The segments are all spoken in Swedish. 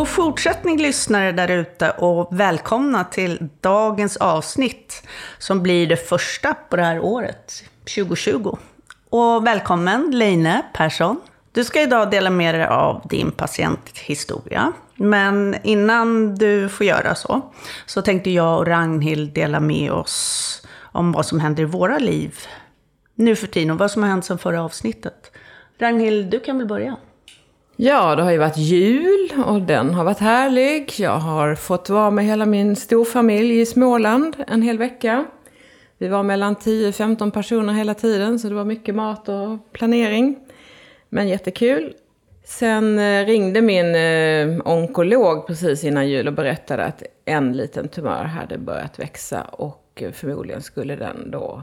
God fortsättning lyssnare där ute och välkomna till dagens avsnitt som blir det första på det här året, 2020. Och välkommen Leine Persson. Du ska idag dela med dig av din patienthistoria. Men innan du får göra så, så tänkte jag och Ragnhild dela med oss om vad som händer i våra liv nu för tiden och vad som har hänt sedan förra avsnittet. Ragnhild, du kan väl börja? Ja, det har ju varit jul och den har varit härlig. Jag har fått vara med hela min storfamilj i Småland en hel vecka. Vi var mellan 10-15 personer hela tiden, så det var mycket mat och planering. Men jättekul. Sen eh, ringde min eh, onkolog precis innan jul och berättade att en liten tumör hade börjat växa och eh, förmodligen skulle den då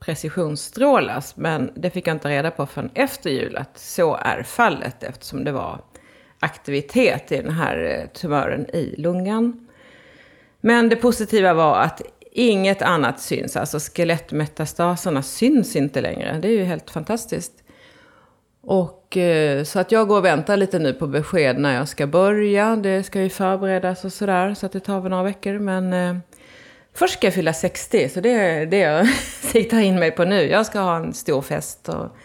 precisionsstrålas. Men det fick jag inte reda på förrän efter jul att så är fallet eftersom det var aktivitet i den här eh, tumören i lungan. Men det positiva var att inget annat syns, alltså skelettmetastaserna syns inte längre. Det är ju helt fantastiskt. Och eh, så att jag går och väntar lite nu på besked när jag ska börja. Det ska ju förberedas och sådär, så att det tar väl några veckor. Men eh, Först ska jag fylla 60, så det är det jag siktar in mig på nu. Jag ska ha en stor fest. Och,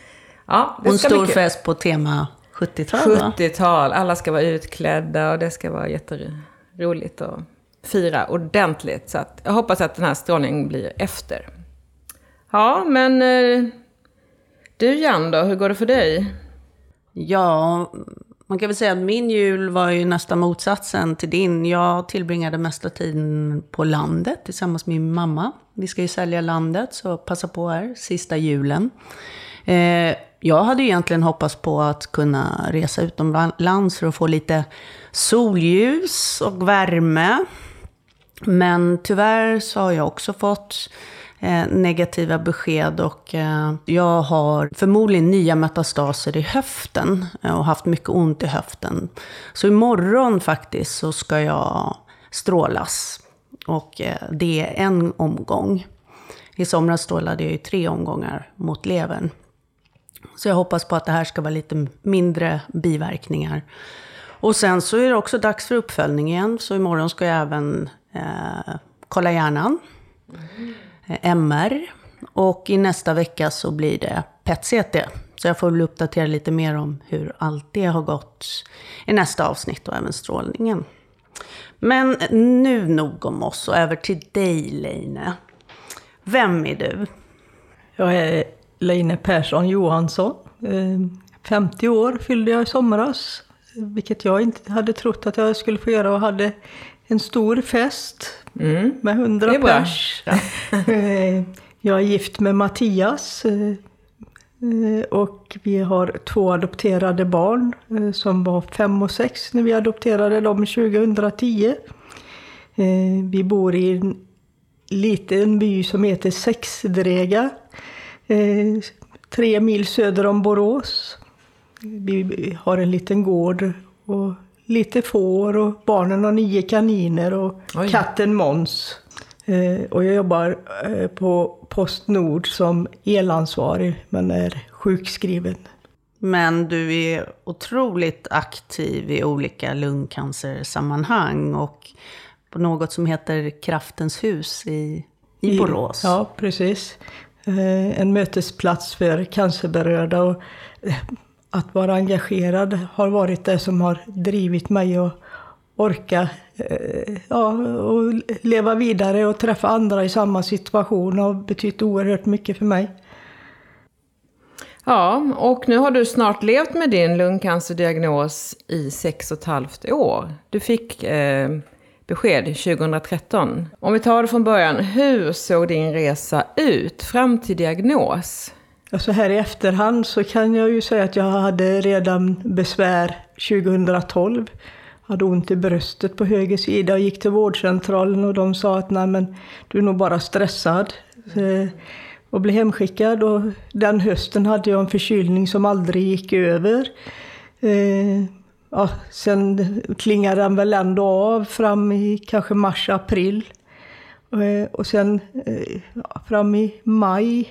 ja, det och en stor fest på tema 70-tal 70-tal. Alla ska vara utklädda och det ska vara jätteroligt att fira ordentligt. Så att jag hoppas att den här strålningen blir efter. Ja, men eh, du Jan då, hur går det för dig? Ja, man kan väl säga att min jul var ju nästan motsatsen till din. Jag tillbringade mesta tiden på landet tillsammans med min mamma. Vi ska ju sälja landet, så passa på här, sista julen. Eh, jag hade egentligen hoppats på att kunna resa utomlands för att få lite solljus och värme. Men tyvärr så har jag också fått Eh, negativa besked och eh, jag har förmodligen nya metastaser i höften eh, och haft mycket ont i höften. Så imorgon faktiskt så ska jag strålas och eh, det är en omgång. I somras strålade jag i tre omgångar mot levern. Så jag hoppas på att det här ska vara lite mindre biverkningar. Och sen så är det också dags för uppföljning igen. Så imorgon ska jag även eh, kolla hjärnan. Mm. MR. Och i nästa vecka så blir det PET-CT. Så jag får väl uppdatera lite mer om hur allt det har gått i nästa avsnitt och även strålningen. Men nu nog om oss och över till dig Leine. Vem är du? Jag är Leine Persson Johansson. Eh, 50 år fyllde jag i somras. Vilket jag inte hade trott att jag skulle få göra och hade en stor fest mm. med hundra pers. Ja. Eh, jag är gift med Mattias. Eh, eh, och vi har två adopterade barn som var fem och sex när vi adopterade dem 2010. Vi bor i en liten by som heter Sexdrega. Tre mil söder om Borås. Vi har en liten gård och lite får och barnen har nio kaniner och Oj. katten Måns. Eh, och jag jobbar eh, på Postnord som elansvarig men är sjukskriven. Men du är otroligt aktiv i olika lungcancersammanhang och på något som heter Kraftens hus i, i Borås. Ja, precis. Eh, en mötesplats för cancerberörda. Och att vara engagerad har varit det som har drivit mig att orka eh, ja, och leva vidare och träffa andra i samma situation har betytt oerhört mycket för mig. Ja, och nu har du snart levt med din lungcancerdiagnos i sex och ett halvt år. Du fick eh, besked 2013. Om vi tar det från början, hur såg din resa ut fram till diagnos? Så här i efterhand så kan jag ju säga att jag hade redan besvär 2012. Hade ont i bröstet på höger sida och gick till vårdcentralen och de sa att nej men du är nog bara stressad. Eh, och blev hemskickad och den hösten hade jag en förkylning som aldrig gick över. Eh, ja, sen klingade den väl ändå av fram i kanske mars, april. Eh, och sen eh, fram i maj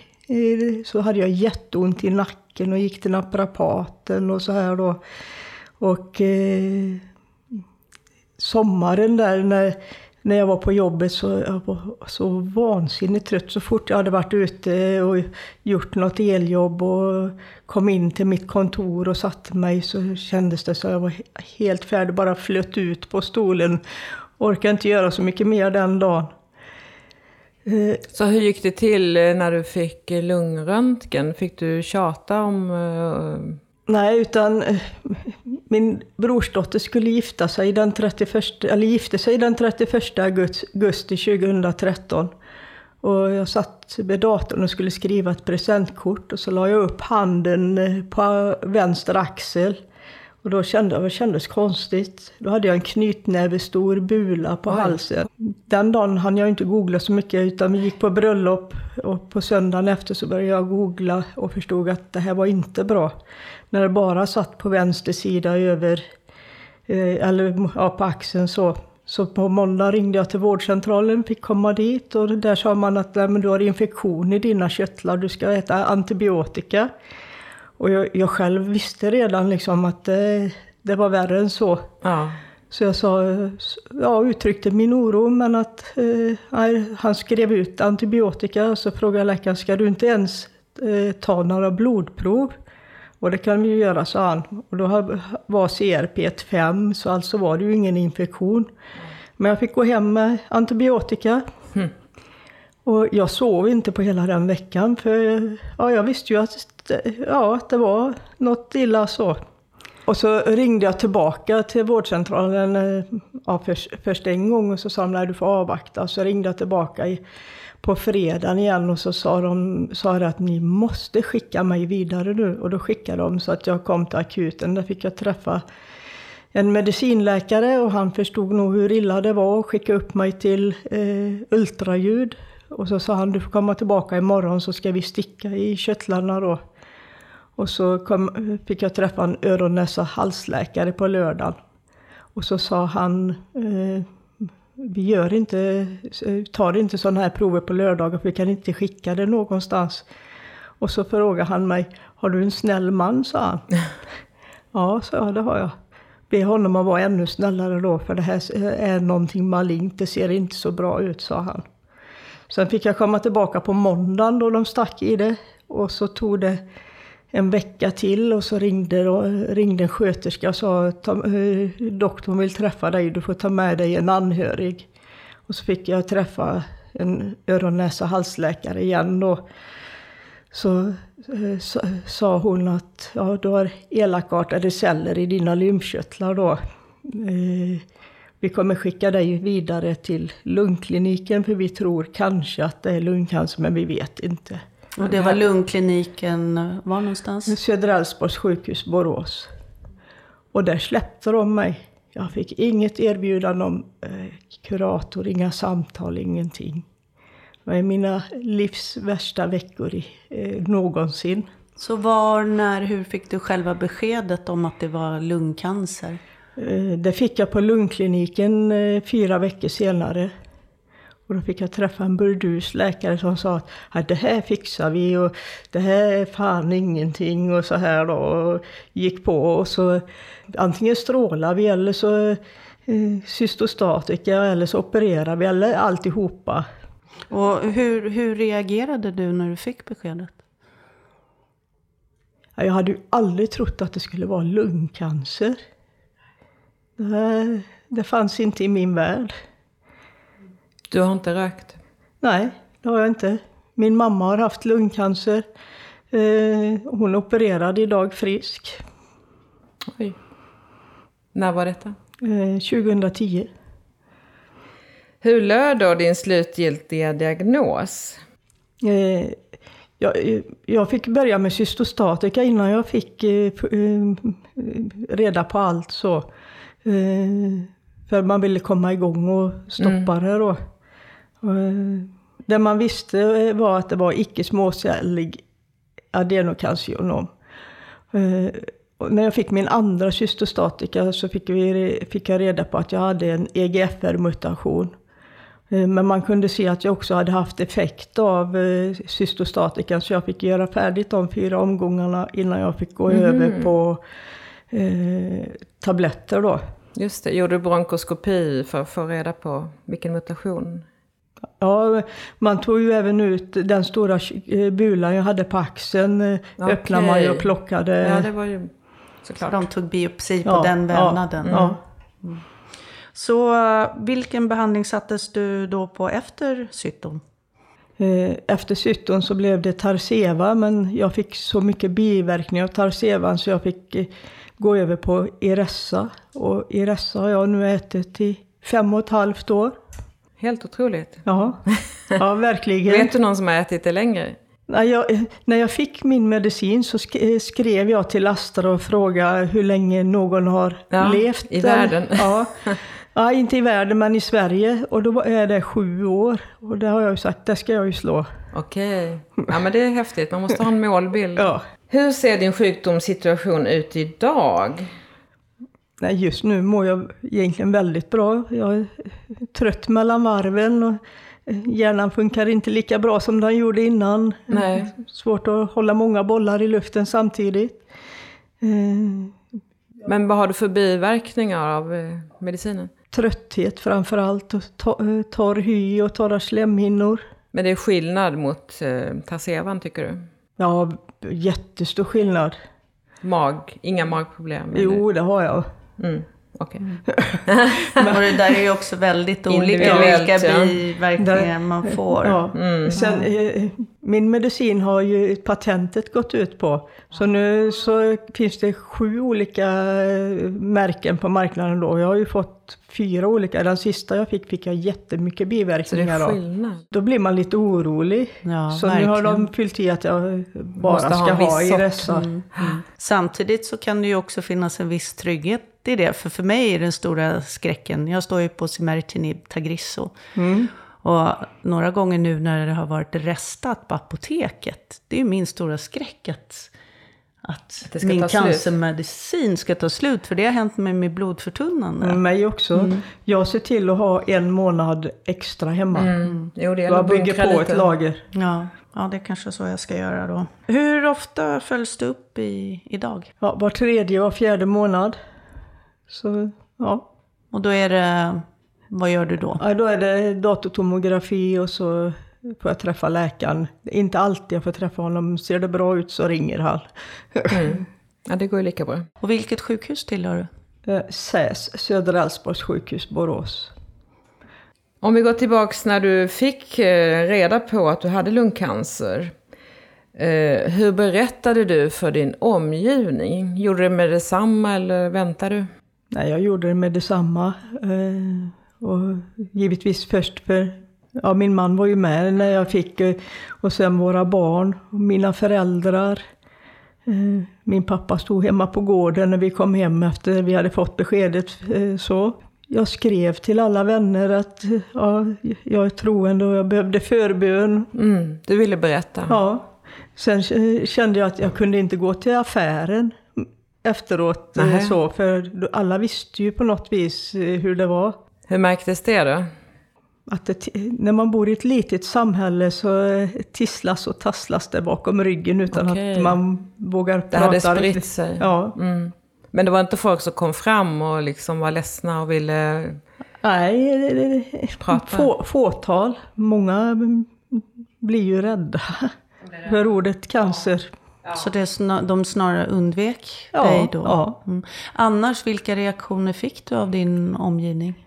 så hade jag jätteont i nacken och gick till naprapaten och så här då. Och eh, sommaren där när, när jag var på jobbet så jag var så vansinnigt trött. Så fort jag hade varit ute och gjort något eljobb och kom in till mitt kontor och satte mig så kändes det som jag var helt färdig, bara flöt ut på stolen. Orkade inte göra så mycket mer den dagen. Eh, så hur gick det till eh, när du fick lungröntgen? Fick du tjata om... Nej, utan min brorsdotter skulle gifta sig den 31, eller gifte sig den 31 augusti 2013. Och jag satt vid datorn och skulle skriva ett presentkort och så la jag upp handen på vänster axel. Och då kände jag, det kändes konstigt. Då hade jag en knytnävestor bula på Oj. halsen. Den dagen hann jag inte googla så mycket utan vi gick på bröllop och på söndagen efter så började jag googla och förstod att det här var inte bra. När det bara satt på vänster sida över, eh, eller ja, på axeln så. Så på måndag ringde jag till vårdcentralen, fick komma dit och där sa man att men du har infektion i dina körtlar, du ska äta antibiotika. Och jag, jag själv visste redan liksom att det, det var värre än så. Ja. Så jag sa, ja, uttryckte min oro, men att eh, han skrev ut antibiotika. Så frågade läkaren, ska du inte ens eh, ta några blodprov? Och det kan vi ju göra, sa han. Och då var CRP 5, så alltså var det ju ingen infektion. Men jag fick gå hem med antibiotika. Mm. Och jag sov inte på hela den veckan, för ja, jag visste ju att ja, det var något illa så. Och så ringde jag tillbaka till vårdcentralen eh, ja, först, först en gång och så sa de att du får avvakta. Så ringde jag tillbaka i, på fredagen igen och så sa de sa att ni måste skicka mig vidare nu. Och då skickade de så att jag kom till akuten. Där fick jag träffa en medicinläkare och han förstod nog hur illa det var och skickade upp mig till eh, ultraljud. Och så sa han du får komma tillbaka imorgon så ska vi sticka i köttlarna då. Och så kom, fick jag träffa en öron, näsa, halsläkare på lördagen. Och så sa han, eh, vi gör inte, tar inte sådana här prover på lördagar för vi kan inte skicka det någonstans. Och så frågade han mig, har du en snäll man? sa han. ja, sa jag, det har jag. Be honom att vara ännu snällare då, för det här är någonting malignt, det ser inte så bra ut, sa han. Sen fick jag komma tillbaka på måndagen då de stack i det. Och så tog det en vecka till och så ringde, ringde en sköterska och sa att eh, doktorn vill träffa dig, du får ta med dig en anhörig. Och så fick jag träffa en öron, näsa, halsläkare igen då. Så, eh, så sa hon att ja, du har elakartade celler i dina lymfkörtlar då. Eh, vi kommer skicka dig vidare till lungkliniken för vi tror kanske att det är lungcancer men vi vet inte. Och det var lungkliniken var någonstans? Södra Älvsborgs sjukhus, Borås. Och där släppte de mig. Jag fick inget erbjudande om eh, kurator, inga samtal, ingenting. Det var mina livs värsta veckor i, eh, någonsin. Så var, när, hur fick du själva beskedet om att det var lungcancer? Eh, det fick jag på lungkliniken eh, fyra veckor senare. Och då fick jag träffa en burdus läkare som sa att det här fixar vi och det här är fan ingenting och så här då. Och gick på och så antingen strålar vi eller så eh, cystostatika eller så opererar vi eller alltihopa. Och hur, hur reagerade du när du fick beskedet? Jag hade ju aldrig trott att det skulle vara lungcancer. Det, det fanns inte i min värld. Du har inte rökt? Nej, det har jag inte. Min mamma har haft lungcancer. Eh, hon opererade idag frisk. Oj. När var detta? 2010. Eh, Hur löd då din slutgiltiga diagnos? Eh, jag, jag, fick börja med cystostatika innan jag fick reda på allt så. För man ville komma igång och stoppa mm. det då. Eh, det man visste var att det var icke småcellig adenokarcinom. Eh, när jag fick min andra cystostatika så fick, vi, fick jag reda på att jag hade en EGFR-mutation. Eh, men man kunde se att jag också hade haft effekt av cystostatikan så jag fick göra färdigt de fyra omgångarna innan jag fick gå mm. över på eh, tabletter då. Just det, gjorde du bronkoskopi för att få reda på vilken mutation? Ja, man tog ju även ut den stora eh, bulan jag hade på axeln. eh, Okej. Öppnade man ju och plockade. Ja, det var ju Så såklart. de tog biopsi på Ja, den vävnaden. Ja, Så eh, vilken behandling sattes du då på efter cyton? Efter cyton så blev det Tarseva, men jag fick så mycket biverkningar av Tarsevan så jag fick gå över på Iressa. Och Iressa har jag nu ätit i fem och ett halvt år. Helt otroligt. Ja, ja verkligen. Vet du någon som har ätit det längre? När jag, när jag fick min medicin så eh, skrev jag till Astra och frågade hur länge någon har Ja, levt. i världen. Ja. ja, inte i världen men i Sverige. Och då är det sju år. Och det har jag ju sagt, det ska jag ju slå. Okej. Ja, men det är häftigt. Man måste ha en målbild. Ja. Hur ser din sjukdomssituation ut idag? Nej, just nu mår jag egentligen väldigt bra. Jag är trött mellan varven och eh, hjärnan funkar inte lika bra som den gjorde innan. Nej. Svårt att hålla många bollar i luften samtidigt. Eh, Men vad har du för biverkningar av eh, medicinen? Trötthet framför allt, och to- torr hy och torra slemhinnor. Men det är skillnad mot eh, Tarsevan tycker du? Ja, jättestor skillnad. Mag, inga magproblem? eller? Jo, det har jag. Mm, okej. Och det där är ju också väldigt olika vilka ja. biverkningar man får. Ja. Mm. Sen, eh, min medicin har ju patentet gått ut på. Så nu så finns det sju olika eh, märken på marknaden då. Jag har ju fått fyra olika. Den sista jag fick fick jag jättemycket biverkningar av. Då blir man lite orolig. Ja, så nu har verkligen. de fyllt i att jag bara Måste ska ha ha, i dessa. Mm. Samtidigt så kan det ju också finnas en viss trygghet i det. För för mig är den stora skräcken, jag står ju på Simertinib Tagrisso. Mm. Och några gånger nu när det har varit restat på apoteket, det är ju min stora skräck att, att ska min slut. cancermedicin ska ta slut. För det har hänt mig med blodförtunnande. Mm, Mig också. Jag ser till att ha en månad extra hemma. Mm. Jo, det Jag att bygger på lite. ett lager. Ja, ja, det är kanske så jag ska göra då. Hur ofta följs det upp i, idag? Ja, var tredje och fjärde månad. Så ja. Och då är det, vad gör du då? ja, då är det datortomografi och så får jag träffa läkaren. Inte alltid jag får träffa honom. Ser det bra ut så ringer han. Mm. Ja, det går ju lika bra. Och vilket sjukhus tillhör du? Eh, SÄS, Södra Älvsborgs sjukhus, Borås. Om vi går tillbaks när du fick eh, reda på att du hade lungcancer. Eh, hur berättade du för din omgivning? Gjorde du det med detsamma eller väntade du? Nej, jag gjorde det med detsamma. Eh, och givetvis först för, ja min man var ju med när jag fick, eh, och sen våra barn och mina föräldrar. Eh, min pappa stod hemma på gården när vi kom hem efter vi hade fått beskedet eh, så. Jag skrev till alla vänner att ja, jag är troende och jag behövde förbön. Mm, du ville berätta. Ja. Sen kände jag att jag kunde inte gå till affären efteråt. Så, för alla visste ju på något vis hur det var. Hur märktes det då? Att det, när man bor i ett litet samhälle så tisslas och tasslas det bakom ryggen utan Okej. att man vågar Det prata. hade spritt sig? Ja. Mm. Men det var inte folk som kom fram och liksom var ledsna och ville... Nej, det- det- det- Prata. få, fåtal. Många blir ju rädda för ordet cancer. Så det snar, de snarare undvek Ja, dig då? ja. Mm. Annars, vilka reaktioner fick du av din omgivning?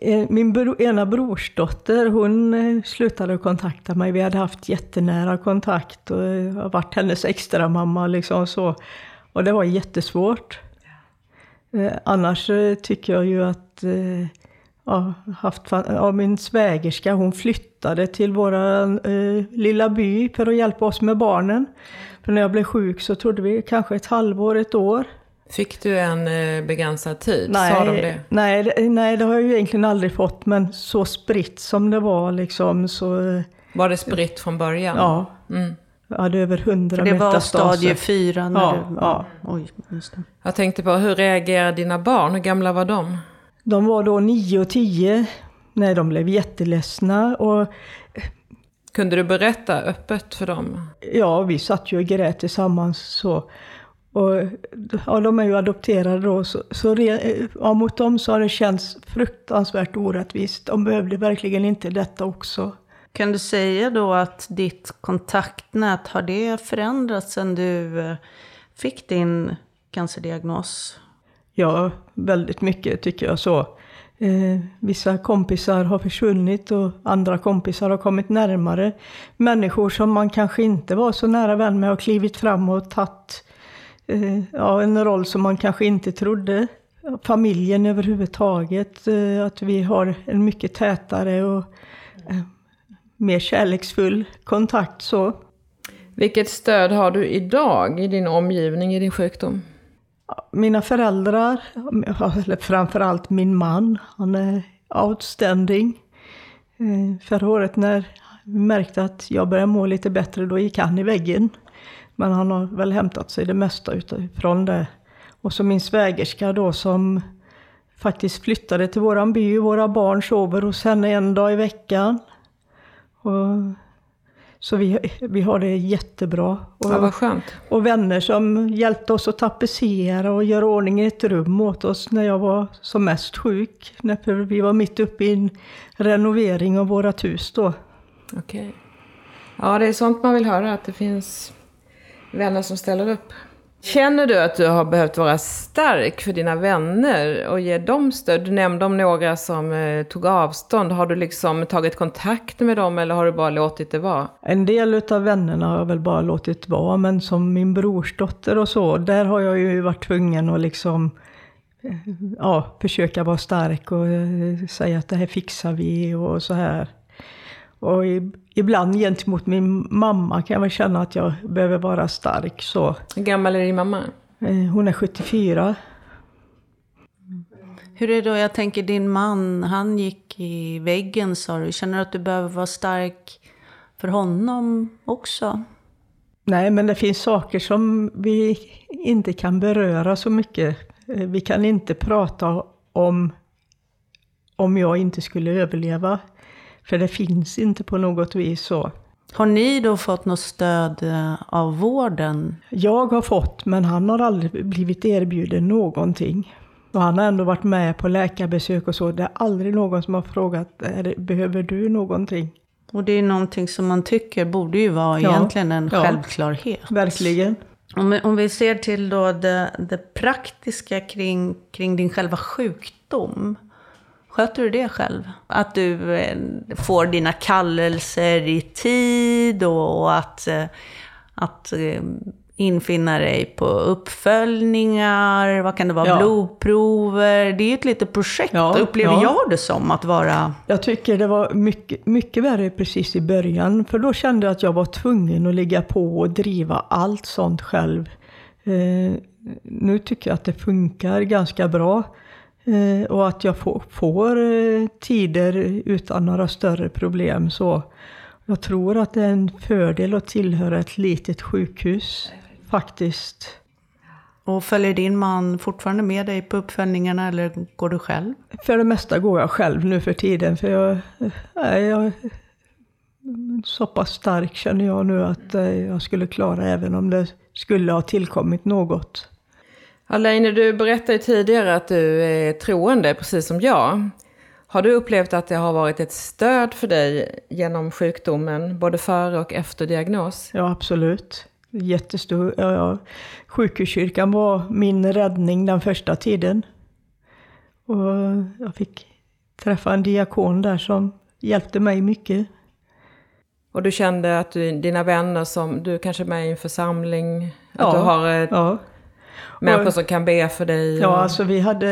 Eh, Min bro, ena brorsdotter, hon eh, slutade kontakta mig. Vi hade haft jättenära kontakt och jag har varit hennes extra mamma liksom så. Och det var jättesvårt. Eh, annars eh, tycker jag ju att eh, ja, haft, ja, min svägerska, hon flyttade till våra eh, lilla by för att hjälpa oss med barnen. För när jag blev sjuk så trodde vi kanske ett halvår, ett år. Fick du en eh, begränsad tid? Sa de det? Nej, nej, det har jag ju egentligen aldrig fått, men så spritt som det var liksom så... Var det spritt från början? Ja, Mm. jag hade över hundra För det var metastaser. stadie fyra när Ja, du... ja. Oj, just det. Jag tänkte på, hur reagerade dina barn? Hur gamla var de? De var då nio och tio. Nej, de blev jätteledsna och Kunde du berätta öppet för dem? ja, vi satt ju och grät tillsammans så. Och ja, de är ju adopterade då, så, så re, ja, mot dem så har det känts fruktansvärt orättvist. De behövde verkligen inte detta också. Kan du säga då att ditt kontaktnät, har det förändrats sedan du eh, fick din cancerdiagnos? Ja, väldigt mycket tycker jag så. Eh, vissa kompisar har försvunnit och andra kompisar har kommit närmare. Människor som man kanske inte var så nära vän med har klivit fram och tagit eh, ja, en roll som man kanske inte trodde. Familjen överhuvudtaget, eh, att vi har en mycket tätare och eh, mer kärleksfull kontakt så. Vilket stöd har du idag i din omgivning i din sjukdom? Mina föräldrar, eller framförallt min man, han är outstanding. Eh, förra året när vi märkte att jag började må lite bättre, då gick han i väggen. Men han har väl hämtat sig det mesta utifrån det. Och så min svägerska då som faktiskt flyttade till våran by. Våra barn sover hos henne en dag i veckan. Och så vi, vi har det jättebra. Och, ja, vad skönt. och vänner som hjälpte oss att tapetsera och göra ordning i ett rum åt oss när jag var som mest sjuk. När vi var mitt uppe i en renovering av vårat hus då. Okej. Ja, det är sånt man vill höra, att det finns vänner som ställer upp. Känner du att du har behövt vara stark för dina vänner och ge dem stöd? Du nämnde om några som eh, tog avstånd. Har du liksom tagit kontakt med dem eller har du bara låtit det vara? En del av vännerna har jag väl bara låtit vara, men som min brorsdotter och så, där har jag ju varit tvungen att liksom eh, ja, försöka vara stark och eh, säga att det här fixar vi och så här. Och ibland gentemot min mamma kan jag väl känna att jag behöver vara stark. Så. Hur gammal är din mamma? Eh, hon är 74. Hur är det då, jag tänker din man, han gick i väggen sa du. Känner du att du behöver vara stark för honom också? Nej, men det finns saker som vi inte kan beröra så mycket. Eh, vi kan inte prata om om jag inte skulle överleva. För det finns inte på något vis så. Har ni då fått något stöd eh, av vården? Jag har fått, men han har aldrig blivit erbjuden någonting. Och han har ändå varit med på läkarbesök och så. Det är aldrig någon som har frågat, behöver du någonting? Och det är någonting som man tycker borde ju vara ja, egentligen en ja, självklarhet. Verkligen. Om vi, om vi ser till då det, det praktiska kring, kring din själva sjukdom. Sköter du det själv? Att du eh, får dina kallelser i tid och att, eh, att eh, infinna dig på uppföljningar, vad kan det vara, ja. blodprover. Det är ju ett litet projekt, ja, upplever ja. jag det som, att vara... Jag tycker det var mycket, mycket värre precis i början, för då kände jag att jag var tvungen att ligga på och driva allt sånt själv. Eh, nu tycker jag att det funkar ganska bra. Eh, och att jag får, får eh, tider utan några större problem. Så jag tror att det är en fördel att tillhöra ett litet sjukhus, faktiskt. Och följer din man fortfarande med dig på uppföljningarna eller går du själv? För det mesta går jag själv nu för tiden. För jag, nej, jag är så pass stark känner jag nu att eh, jag skulle klara även om det skulle ha tillkommit något. Alaine, du berättade tidigare att du är troende, precis som jag. Har du upplevt att det har varit ett stöd för dig genom sjukdomen, både före och efter diagnos? Ja, absolut. Jättestor. Ja, ja. Sjukhuskyrkan var min räddning den första tiden. Och jag fick träffa en diakon där som hjälpte mig mycket. Och du kände att du, dina vänner som, du kanske är med i en församling, att ja, du har ja. Människor som kan be för dig? Och... Ja, alltså vi hade,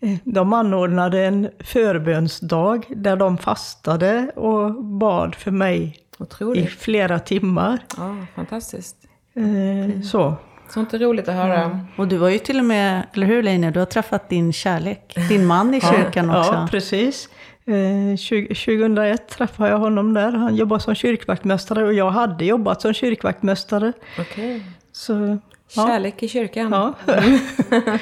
eh, de anordnade en förbönsdag där de fastade och bad för mig Otroligt. i flera timmar. Ja, fantastiskt. Eh, så. Sånt är roligt att höra. Ja. Och du var ju till och med, eller hur Leine, du har träffat din kärlek, din man i kyrkan ja, också. Ja, precis. Eh, 2001 träffade jag honom där. Han jobbade som kyrkvaktmästare och jag hade jobbat som kyrkvaktmästare. Okay. Så Kärlek i kyrkan. Ja.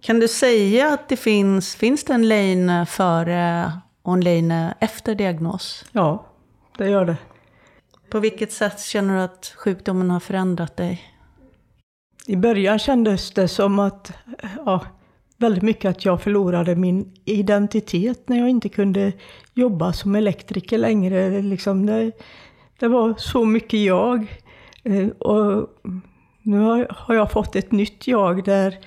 kan du säga att det finns, finns det en Lane före och en Lane efter diagnos? Ja, det gör det. På vilket sätt känner du att sjukdomen har förändrat dig? I början kändes det som att, ja, väldigt mycket att jag förlorade min identitet när jag inte kunde jobba som elektriker längre. Liksom det, det var så mycket jag. Eh, och nu har jag fått ett nytt jag där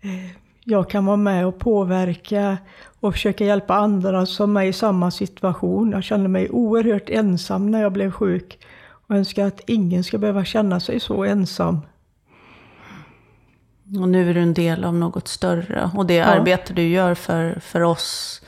eh, jag kan vara med och påverka och försöka hjälpa andra som är i samma situation. Jag kände mig oerhört ensam när jag blev sjuk och önskar att ingen ska behöva känna sig så ensam. Och nu är du en del av något större. Och det ja. arbete du gör för, för oss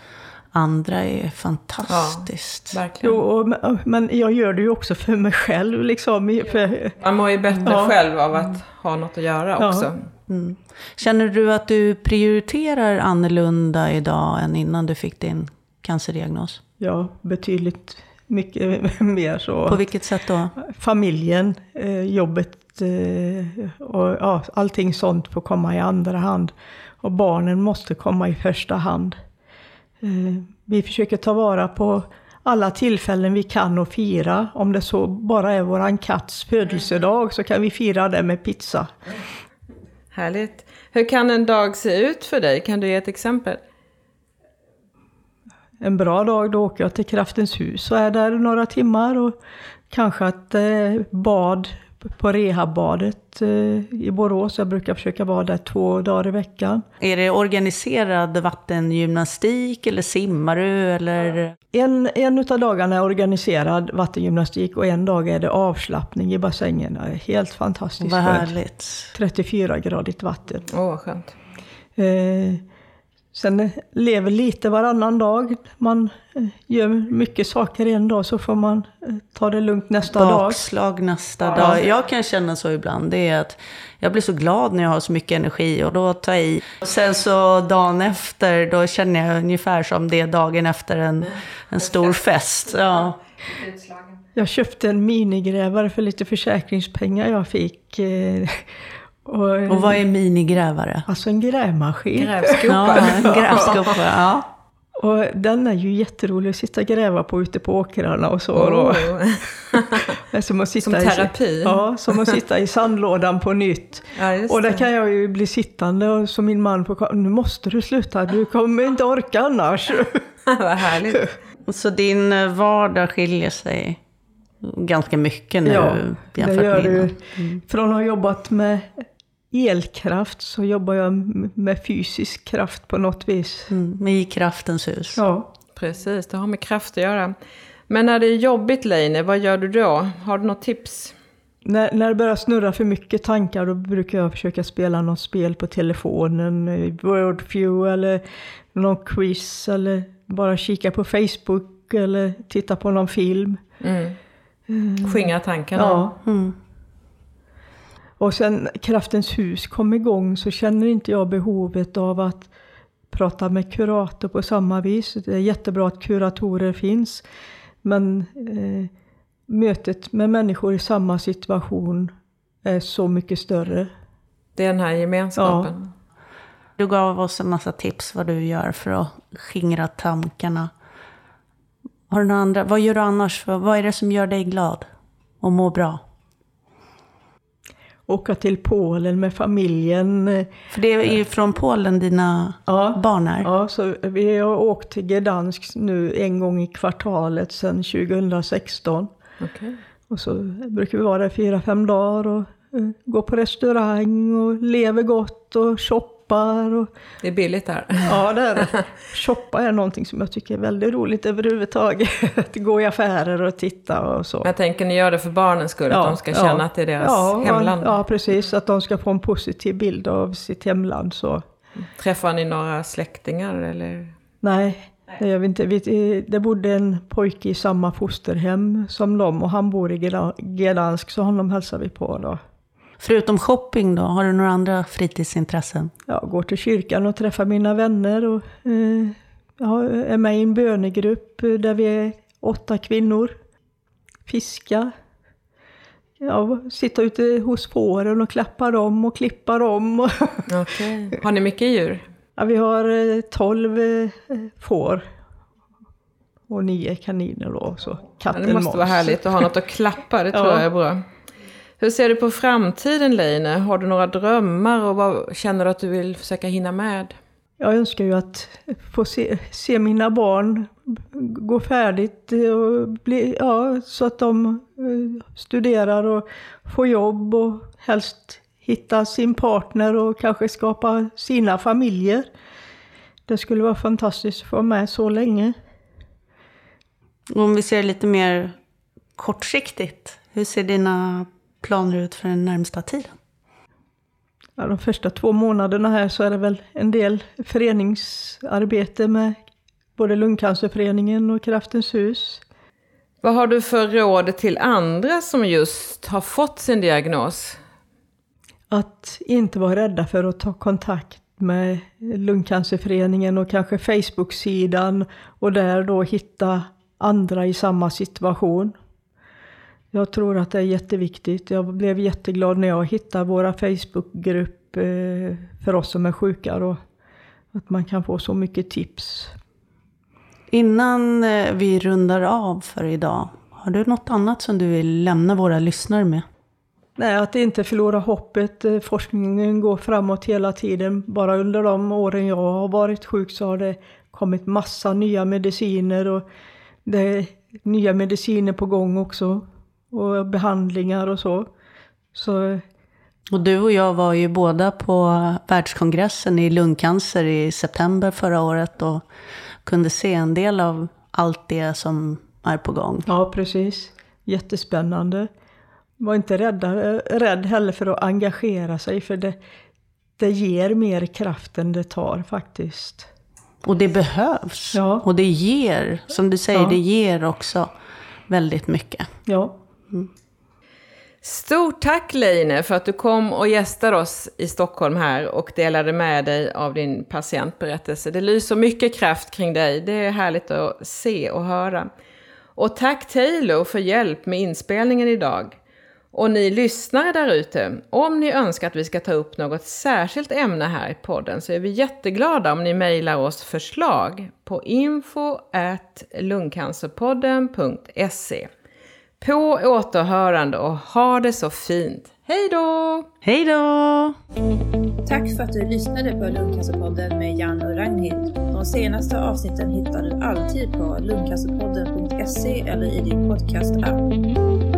andra är fantastiskt. Ja, verkligen. Jo, men jag gör det ju också för mig själv. Liksom, för, Man mår ju bättre ja. själv av att ha något att göra också. Ja. Mm. Känner du att du prioriterar annorlunda idag än innan du fick din cancerdiagnos? Ja, betydligt mycket mer så. På vilket sätt då? Familjen, eh, jobbet eh, och ja, allting sånt får komma i andra hand. Och barnen måste komma i första hand. Eh, vi försöker ta vara på alla tillfällen vi kan och fira. Om det så bara är våran katts födelsedag så kan vi fira det med pizza. Härligt. Hur kan en dag se ut för dig? Kan du ge ett exempel? En bra dag då åker jag till Kraftens hus och är där några timmar. Och kanske att eh, bad på rehabbadet eh, i Borås. Jag brukar försöka vara där två dagar i veckan. Är det organiserad vattengymnastik eller simmar du? Eller? En, en av dagarna är organiserad vattengymnastik och en dag är det avslappning i bassängen. Helt fantastiskt Vad härligt. 34-gradigt vatten. Åh, oh, vad skönt. Eh, Sen lever lite varannan dag. Man eh, gör mycket saker en dag så får man eh, ta det lugnt nästa Bakslag dag. Bakslag nästa ja. dag. Jag kan känna så ibland. Det är att jag blir så glad när jag har så mycket energi och då tar jag i. Sen så dagen efter, då känner jag ungefär som det är dagen efter en, en stor fest. Ja. Jag köpte en minigrävare för lite försäkringspengar jag fick. Eh, och, och vad är minigrävare? Alltså en grävmaskin. Grävskopa. Ja, en grävskopa, ja. Och den är ju jätterolig att sitta och gräva på ute på åkrarna och så. Oh. som, att sitta som terapi? I, ja, som att sitta i sandlådan på nytt. Ja, och där kan jag ju bli sittande och så min man på nu måste du sluta, du kommer inte orka annars. Vad härligt. Så din vardag skiljer sig ganska mycket nu ja, jämfört det gör med innan? Mm. Från att ha jobbat med elkraft så jobbar jag med fysisk kraft på något vis. Mm, med kraftens hus. Ja. Precis, det har med kraft att göra. Men när det är jobbigt Leine, vad gör du då? Har du något tips? När, när det börjar snurra för mycket tankar då brukar jag försöka spela något spel på telefonen, Wordview eller någon quiz eller bara kika på Facebook eller titta på någon film. Mm. Mm. Skingra tankarna. Ja. Mm. Och sen Kraftens hus kom igång så känner inte jag behovet av att prata med kurator på samma vis. Det är jättebra att kuratorer finns. Men eh, mötet med människor i samma situation är så mycket större. Det är den här gemenskapen. Ja. Du gav oss en massa tips vad du gör för att skingra tankarna. Har du några andra? Vad gör du annars? För, vad är det som gör dig glad och mår bra? Åka till Polen med familjen. För det är ju från Polen dina ja, barn är? Ja, så vi har åkt till Gdansk nu en gång i kvartalet sedan 2016. Okay. Och så brukar vi vara där fyra, fem dagar och uh, gå på restaurang och lever gott och shoppa shoppar. Och... Det är billigt där. Ja, det är det. Shoppa är någonting som jag tycker är väldigt roligt överhuvudtaget. Att gå i affärer och titta och så. Jag tänker ni gör det för barnens skull, ja, att de ska känna att det är deras ja, hemland? Ja, precis. Att de ska få en positiv bild av sitt hemland. Så. Träffar ni några släktingar eller? Nej, det gör vi inte. Vi, det bodde en pojke i samma fosterhem som dem och han bor i Gdansk så honom hälsar vi på då. Förutom shopping då, har du några andra fritidsintressen? Jag går till kyrkan och träffar mina vänner och eh, jag är med i en bönegrupp där vi är åtta kvinnor. Fiska. Ja, sitta ute hos fåren och klappa dem och klippa dem. Okay. Har ni mycket djur? Ja, vi har eh, tolv eh, får. Och nio kaniner då. Så katten ja, det måste vara härligt att ha något att klappa, det tror ja. jag är bra. Hur ser du på framtiden Leine? Har du några drömmar och vad känner du att du vill försöka hinna med? Jag önskar ju att få se, se mina barn gå färdigt och bli, ja, så att de eh, studerar och får jobb och helst hitta sin partner och kanske skapa sina familjer. Det skulle vara fantastiskt att få vara med så länge. Om vi ser lite mer kortsiktigt, hur ser dina planer ut för den närmsta tiden? Ja, de första två månaderna här så är det väl en del föreningsarbete med både Lungcancerföreningen och Kraftens hus. Vad har du för råd till andra som just har fått sin diagnos? Att inte vara rädda för att ta kontakt med Lungcancerföreningen och kanske Facebook-sidan och där då hitta andra i samma situation. Jag tror att det är jätteviktigt. Jag blev jätteglad när jag hittade våra Facebookgrupp eh, för oss som är sjuka. Och att man kan få så mycket tips. Innan eh, vi rundar av för idag, har du något annat som du vill lämna våra lyssnare med? Nej, att inte förlora hoppet. Eh, forskningen går framåt hela tiden. Bara under de åren jag har varit sjuk så har det kommit massa nya mediciner och det är nya mediciner på gång också och behandlingar och så. så. Och du och jag var ju båda på världskongressen i lungcancer i september förra året och kunde se en del av allt det som är på gång. Ja, precis. Jättespännande. Var inte rädda, rädd heller för att engagera sig för det, det ger mer kraft än det tar faktiskt. Och det behövs. Ja. Och det ger, som du säger, Ja. det ger också väldigt mycket. Ja, Stort tack Leine för att du kom och gästade oss i Stockholm här och delade med dig av din patientberättelse. Det lyser mycket kraft kring dig. Det är härligt att se och höra. Och tack Taylor för hjälp med inspelningen idag. Och ni lyssnare där ute, om ni önskar att vi ska ta upp något särskilt ämne här i podden så är vi jätteglada om ni mejlar oss förslag på info lungcancerpodden.se. På återhörande och ha det så fint. Hej då! Hej då! Tack för att du lyssnade på Lungcancerpodden med Jan och Ragnhild. De senaste avsnitten hittar du alltid på lungcancerpodden.se eller i din podcast-app.